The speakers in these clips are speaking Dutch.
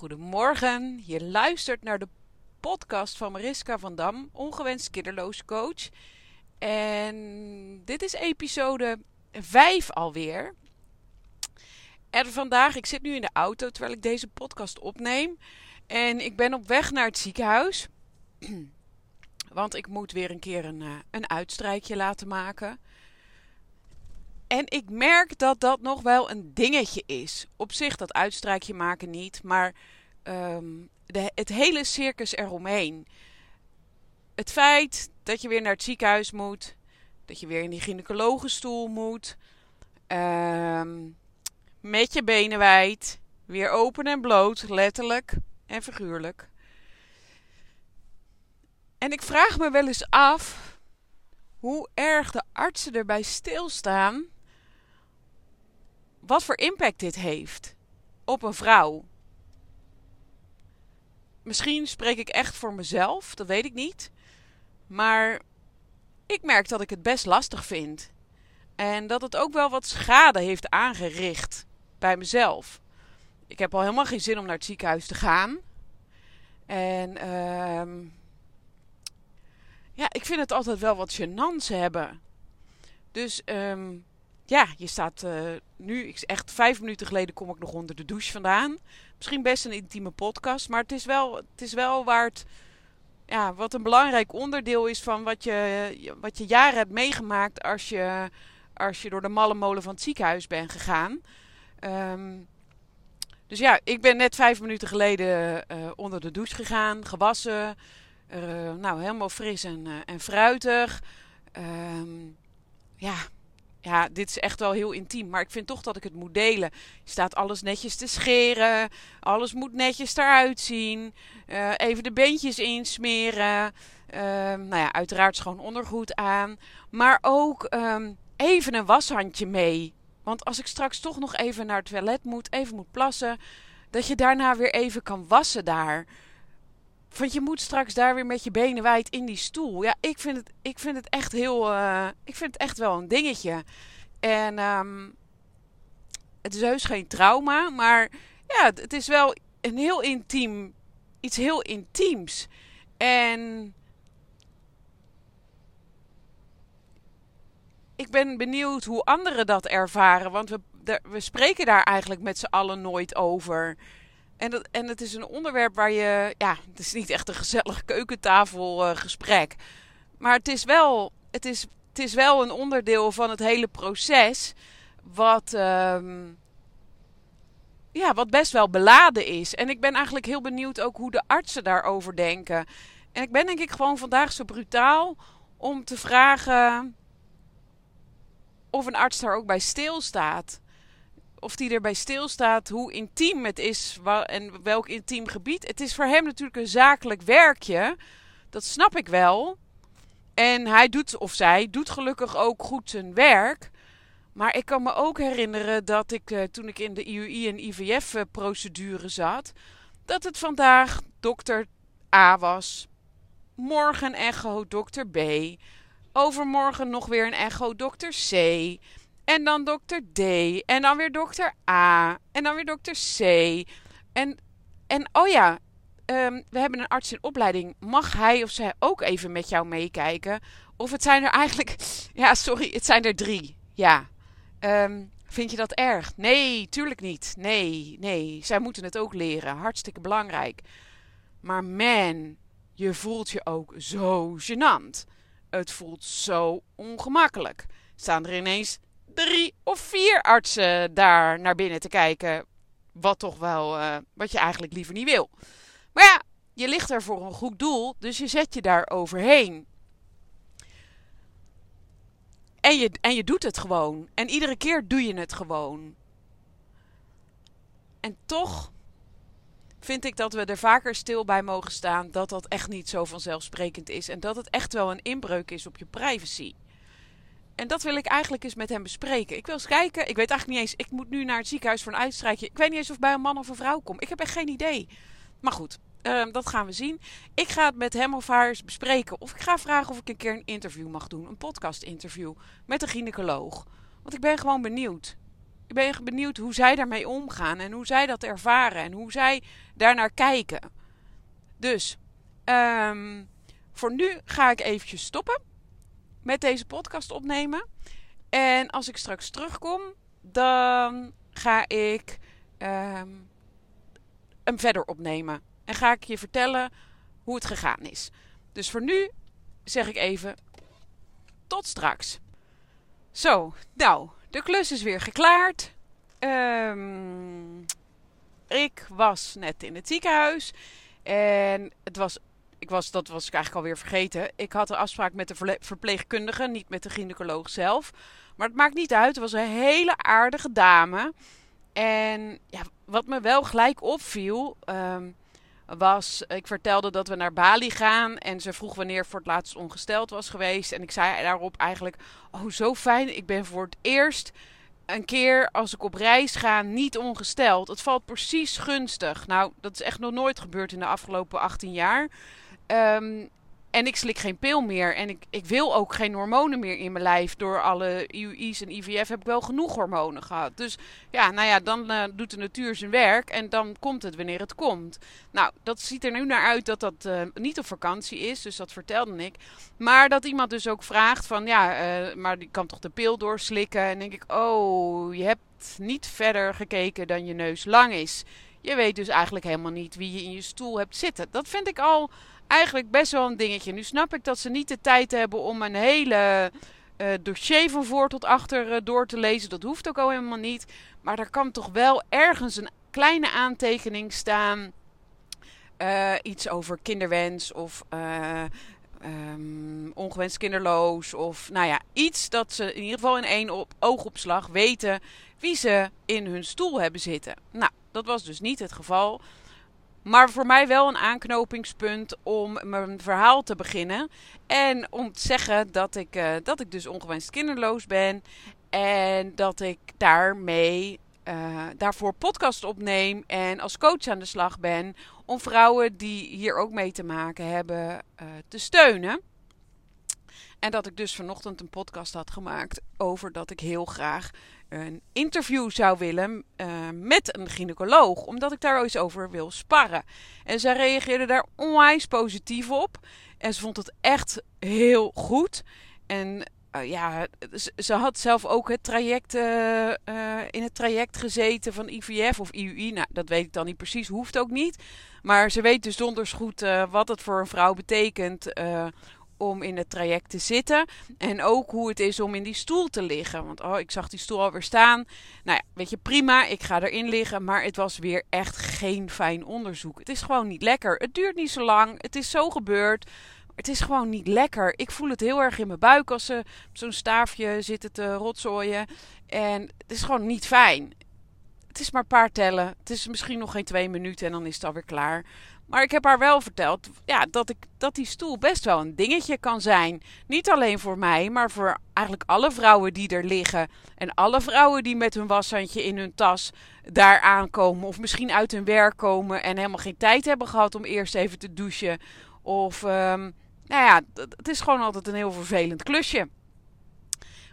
Goedemorgen, je luistert naar de podcast van Mariska van Dam, ongewenst kinderloos coach. En dit is episode 5 alweer. En vandaag, ik zit nu in de auto terwijl ik deze podcast opneem. En ik ben op weg naar het ziekenhuis. Want ik moet weer een keer een, uh, een uitstrijkje laten maken. En ik merk dat dat nog wel een dingetje is. Op zich dat uitstrijkje maken niet, maar um, de, het hele circus eromheen. Het feit dat je weer naar het ziekenhuis moet, dat je weer in die gynaecologenstoel moet, um, met je benen wijd, weer open en bloot, letterlijk en figuurlijk. En ik vraag me wel eens af hoe erg de artsen erbij stilstaan wat voor impact dit heeft op een vrouw. Misschien spreek ik echt voor mezelf, dat weet ik niet. Maar ik merk dat ik het best lastig vind. En dat het ook wel wat schade heeft aangericht bij mezelf. Ik heb al helemaal geen zin om naar het ziekenhuis te gaan. En uh, ja, ik vind het altijd wel wat gênants hebben. Dus um, ja, je staat uh, nu, echt vijf minuten geleden kom ik nog onder de douche vandaan. Misschien best een intieme podcast, maar het is wel, het is wel waar het, ja, wat een belangrijk onderdeel is van wat je, wat je jaren hebt meegemaakt als je, als je door de malle molen van het ziekenhuis bent gegaan. Um, dus ja, ik ben net vijf minuten geleden uh, onder de douche gegaan, gewassen. Uh, nou, helemaal fris en, en fruitig. Um, ja, ja, dit is echt wel heel intiem, maar ik vind toch dat ik het moet delen. Je staat alles netjes te scheren, alles moet netjes eruit zien. Uh, even de beentjes insmeren. Uh, nou ja, uiteraard schoon ondergoed aan. Maar ook um, even een washandje mee. Want als ik straks toch nog even naar het toilet moet, even moet plassen, dat je daarna weer even kan wassen daar. Want je moet straks daar weer met je benen wijd in die stoel. Ja, ik vind het, ik vind het echt heel. Uh, ik vind het echt wel een dingetje. En um, het is heus geen trauma, maar ja, het is wel een heel intiem. Iets heel intiems. En. Ik ben benieuwd hoe anderen dat ervaren. Want we, we spreken daar eigenlijk met z'n allen nooit over. En, dat, en het is een onderwerp waar je. Ja, het is niet echt een gezellig keukentafelgesprek. Maar het is, wel, het, is, het is wel een onderdeel van het hele proces. Wat. Um, ja, wat best wel beladen is. En ik ben eigenlijk heel benieuwd ook hoe de artsen daarover denken. En ik ben denk ik gewoon vandaag zo brutaal om te vragen of een arts daar ook bij stilstaat of die erbij stilstaat hoe intiem het is en welk intiem gebied. Het is voor hem natuurlijk een zakelijk werkje. Dat snap ik wel. En hij doet, of zij, doet gelukkig ook goed zijn werk. Maar ik kan me ook herinneren dat ik uh, toen ik in de IUI en IVF-procedure zat, dat het vandaag dokter A was, morgen echo dokter B, overmorgen nog weer een echo dokter C. En dan dokter D. En dan weer dokter A. En dan weer dokter C. En, en oh ja, um, we hebben een arts in opleiding. Mag hij of zij ook even met jou meekijken? Of het zijn er eigenlijk. Ja, sorry, het zijn er drie. Ja. Um, vind je dat erg? Nee, tuurlijk niet. Nee, nee. Zij moeten het ook leren. Hartstikke belangrijk. Maar man, je voelt je ook zo gênant. Het voelt zo ongemakkelijk. Staan er ineens drie of vier artsen daar naar binnen te kijken. Wat toch wel, uh, wat je eigenlijk liever niet wil. Maar ja, je ligt er voor een goed doel, dus je zet je daar overheen. En je, en je doet het gewoon. En iedere keer doe je het gewoon. En toch vind ik dat we er vaker stil bij mogen staan dat dat echt niet zo vanzelfsprekend is. En dat het echt wel een inbreuk is op je privacy. En dat wil ik eigenlijk eens met hem bespreken. Ik wil eens kijken. Ik weet eigenlijk niet eens. Ik moet nu naar het ziekenhuis voor een uitstrijkje. Ik weet niet eens of bij een man of een vrouw kom. Ik heb echt geen idee. Maar goed, uh, dat gaan we zien. Ik ga het met hem of haar eens bespreken. Of ik ga vragen of ik een keer een interview mag doen. Een podcast interview met een gynaecoloog. Want ik ben gewoon benieuwd. ik ben benieuwd hoe zij daarmee omgaan en hoe zij dat ervaren en hoe zij daarnaar kijken. Dus um, voor nu ga ik eventjes stoppen met deze podcast opnemen. En als ik straks terugkom, dan ga ik um, hem verder opnemen. En ga ik je vertellen hoe het gegaan is. Dus voor nu zeg ik even tot straks. Zo, nou, de klus is weer geklaard. Um, ik was net in het ziekenhuis. En het was, ik was, dat was ik eigenlijk alweer vergeten. Ik had een afspraak met de verpleegkundige, niet met de gynaecoloog zelf. Maar het maakt niet uit. Het was een hele aardige dame. En ja, wat me wel gelijk opviel. Um, was, ik vertelde dat we naar Bali gaan en ze vroeg wanneer voor het laatst ongesteld was geweest. En ik zei daarop eigenlijk, oh zo fijn, ik ben voor het eerst een keer als ik op reis ga niet ongesteld. Het valt precies gunstig. Nou, dat is echt nog nooit gebeurd in de afgelopen 18 jaar. Um, en ik slik geen pil meer. En ik, ik wil ook geen hormonen meer in mijn lijf. Door alle IUI's en IVF heb ik wel genoeg hormonen gehad. Dus ja, nou ja, dan uh, doet de natuur zijn werk. En dan komt het wanneer het komt. Nou, dat ziet er nu naar uit dat dat uh, niet op vakantie is. Dus dat vertelde ik. Maar dat iemand dus ook vraagt van ja, uh, maar die kan toch de pil doorslikken. En denk ik, oh, je hebt niet verder gekeken dan je neus lang is. Je weet dus eigenlijk helemaal niet wie je in je stoel hebt zitten. Dat vind ik al eigenlijk best wel een dingetje. Nu snap ik dat ze niet de tijd hebben om een hele uh, dossier van voor tot achter uh, door te lezen. Dat hoeft ook al helemaal niet. Maar er kan toch wel ergens een kleine aantekening staan. Uh, iets over kinderwens of um, ongewenst kinderloos. Of nou ja, iets dat ze in ieder geval in één op, oogopslag weten wie ze in hun stoel hebben zitten. Nou, dat was dus niet het geval. Maar voor mij wel een aanknopingspunt om mijn verhaal te beginnen. En om te zeggen dat ik, uh, dat ik dus ongewenst kinderloos ben. En dat ik daarmee uh, daarvoor podcast opneem en als coach aan de slag ben. Om vrouwen die hier ook mee te maken hebben uh, te steunen. En dat ik dus vanochtend een podcast had gemaakt over dat ik heel graag een interview zou willen uh, met een gynaecoloog. Omdat ik daar eens over wil sparren. En zij reageerde daar onwijs positief op. En ze vond het echt heel goed. En uh, ja, ze had zelf ook het traject, uh, in het traject gezeten van IVF of IUI. Nou, dat weet ik dan niet precies, hoeft ook niet. Maar ze weet dus donders goed wat het voor een vrouw betekent om in het traject te zitten. En ook hoe het is om in die stoel te liggen. Want oh, ik zag die stoel alweer staan. Nou ja, weet je, prima, ik ga erin liggen. Maar het was weer echt geen fijn onderzoek. Het is gewoon niet lekker. Het duurt niet zo lang. Het is zo gebeurd. Het is gewoon niet lekker. Ik voel het heel erg in mijn buik als ze zo'n staafje zitten te rotzooien. En het is gewoon niet fijn. Het is maar een paar tellen. Het is misschien nog geen twee minuten en dan is het alweer klaar. Maar ik heb haar wel verteld ja, dat, ik, dat die stoel best wel een dingetje kan zijn. Niet alleen voor mij, maar voor eigenlijk alle vrouwen die er liggen. En alle vrouwen die met hun washandje in hun tas daar aankomen. Of misschien uit hun werk komen en helemaal geen tijd hebben gehad om eerst even te douchen. Of, um, nou ja, het is gewoon altijd een heel vervelend klusje.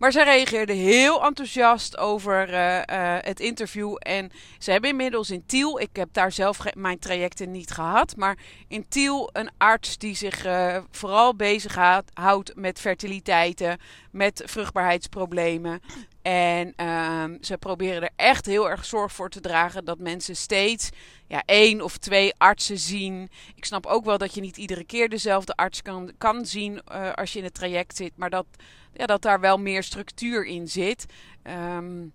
Maar zij reageerde heel enthousiast over uh, uh, het interview. En ze hebben inmiddels in Tiel, ik heb daar zelf mijn trajecten niet gehad, maar in Tiel een arts die zich uh, vooral bezighoudt met fertiliteiten, met vruchtbaarheidsproblemen. En um, ze proberen er echt heel erg zorg voor te dragen dat mensen steeds ja, één of twee artsen zien. Ik snap ook wel dat je niet iedere keer dezelfde arts kan, kan zien als je in het traject zit. Maar dat, ja, dat daar wel meer structuur in zit. Um,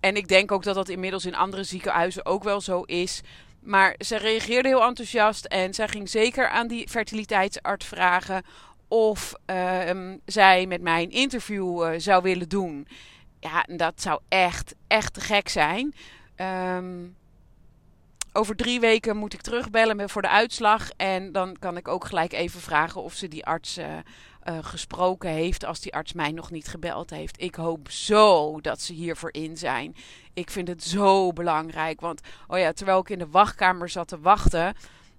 en ik denk ook dat dat inmiddels in andere ziekenhuizen ook wel zo is. Maar ze reageerde heel enthousiast en zij ging zeker aan die fertiliteitsarts vragen of uh, zij met mij een interview uh, zou willen doen. Ja, dat zou echt, echt te gek zijn. Um, over drie weken moet ik terugbellen voor de uitslag. En dan kan ik ook gelijk even vragen of ze die arts uh, uh, gesproken heeft. Als die arts mij nog niet gebeld heeft. Ik hoop zo dat ze hiervoor in zijn. Ik vind het zo belangrijk. Want oh ja, terwijl ik in de wachtkamer zat te wachten.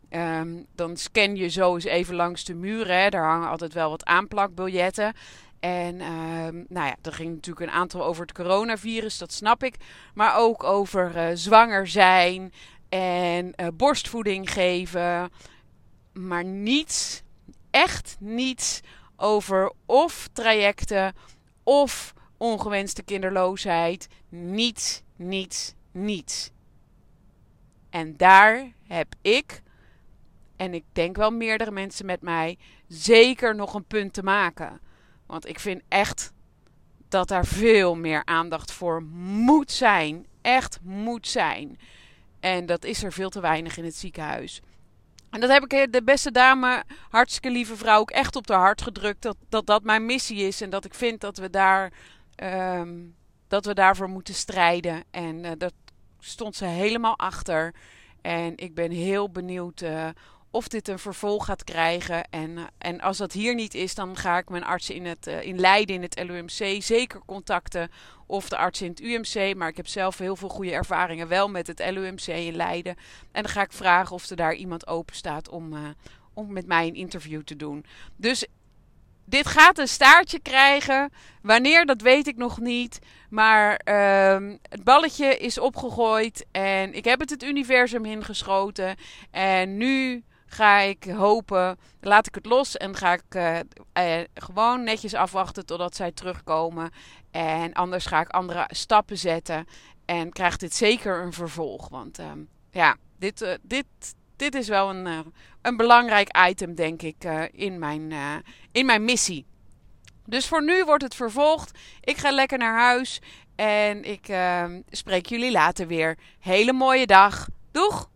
Um, dan scan je zo eens even langs de muren. Hè. Daar hangen altijd wel wat aanplakbiljetten. En ehm, nou ja, er ging natuurlijk een aantal over het coronavirus, dat snap ik. Maar ook over uh, zwanger zijn en uh, borstvoeding geven. Maar niets, echt niets over of trajecten of ongewenste kinderloosheid. Niets, niets, niets. En daar heb ik, en ik denk wel meerdere mensen met mij, zeker nog een punt te maken. Want ik vind echt dat daar veel meer aandacht voor moet zijn. Echt moet zijn. En dat is er veel te weinig in het ziekenhuis. En dat heb ik de beste dame, hartstikke lieve vrouw, ook echt op de hart gedrukt. Dat dat, dat mijn missie is. En dat ik vind dat we, daar, um, dat we daarvoor moeten strijden. En uh, dat stond ze helemaal achter. En ik ben heel benieuwd uh, of dit een vervolg gaat krijgen. En, uh, en als dat hier niet is, dan ga ik mijn artsen in, het, uh, in Leiden, in het LUMC, zeker contacten. Of de arts in het UMC. Maar ik heb zelf heel veel goede ervaringen wel met het LUMC in Leiden. En dan ga ik vragen of er daar iemand open staat om, om met mij een interview te doen. Dus dit gaat een staartje krijgen. Wanneer, dat weet ik nog niet. Maar uh, het balletje is opgegooid en ik heb het het universum ingeschoten. En nu ga ik hopen, laat ik het los en ga ik uh, uh, gewoon netjes afwachten totdat zij terugkomen. En anders ga ik andere stappen zetten en krijgt dit zeker een vervolg. Want uh, ja, dit, uh, dit, dit is wel een, een belangrijk item, denk ik, in, mijn, in mijn missie. Dus voor nu wordt het vervolgd. Ik ga lekker naar huis en ik spreek jullie later weer. Hele mooie dag. Doeg!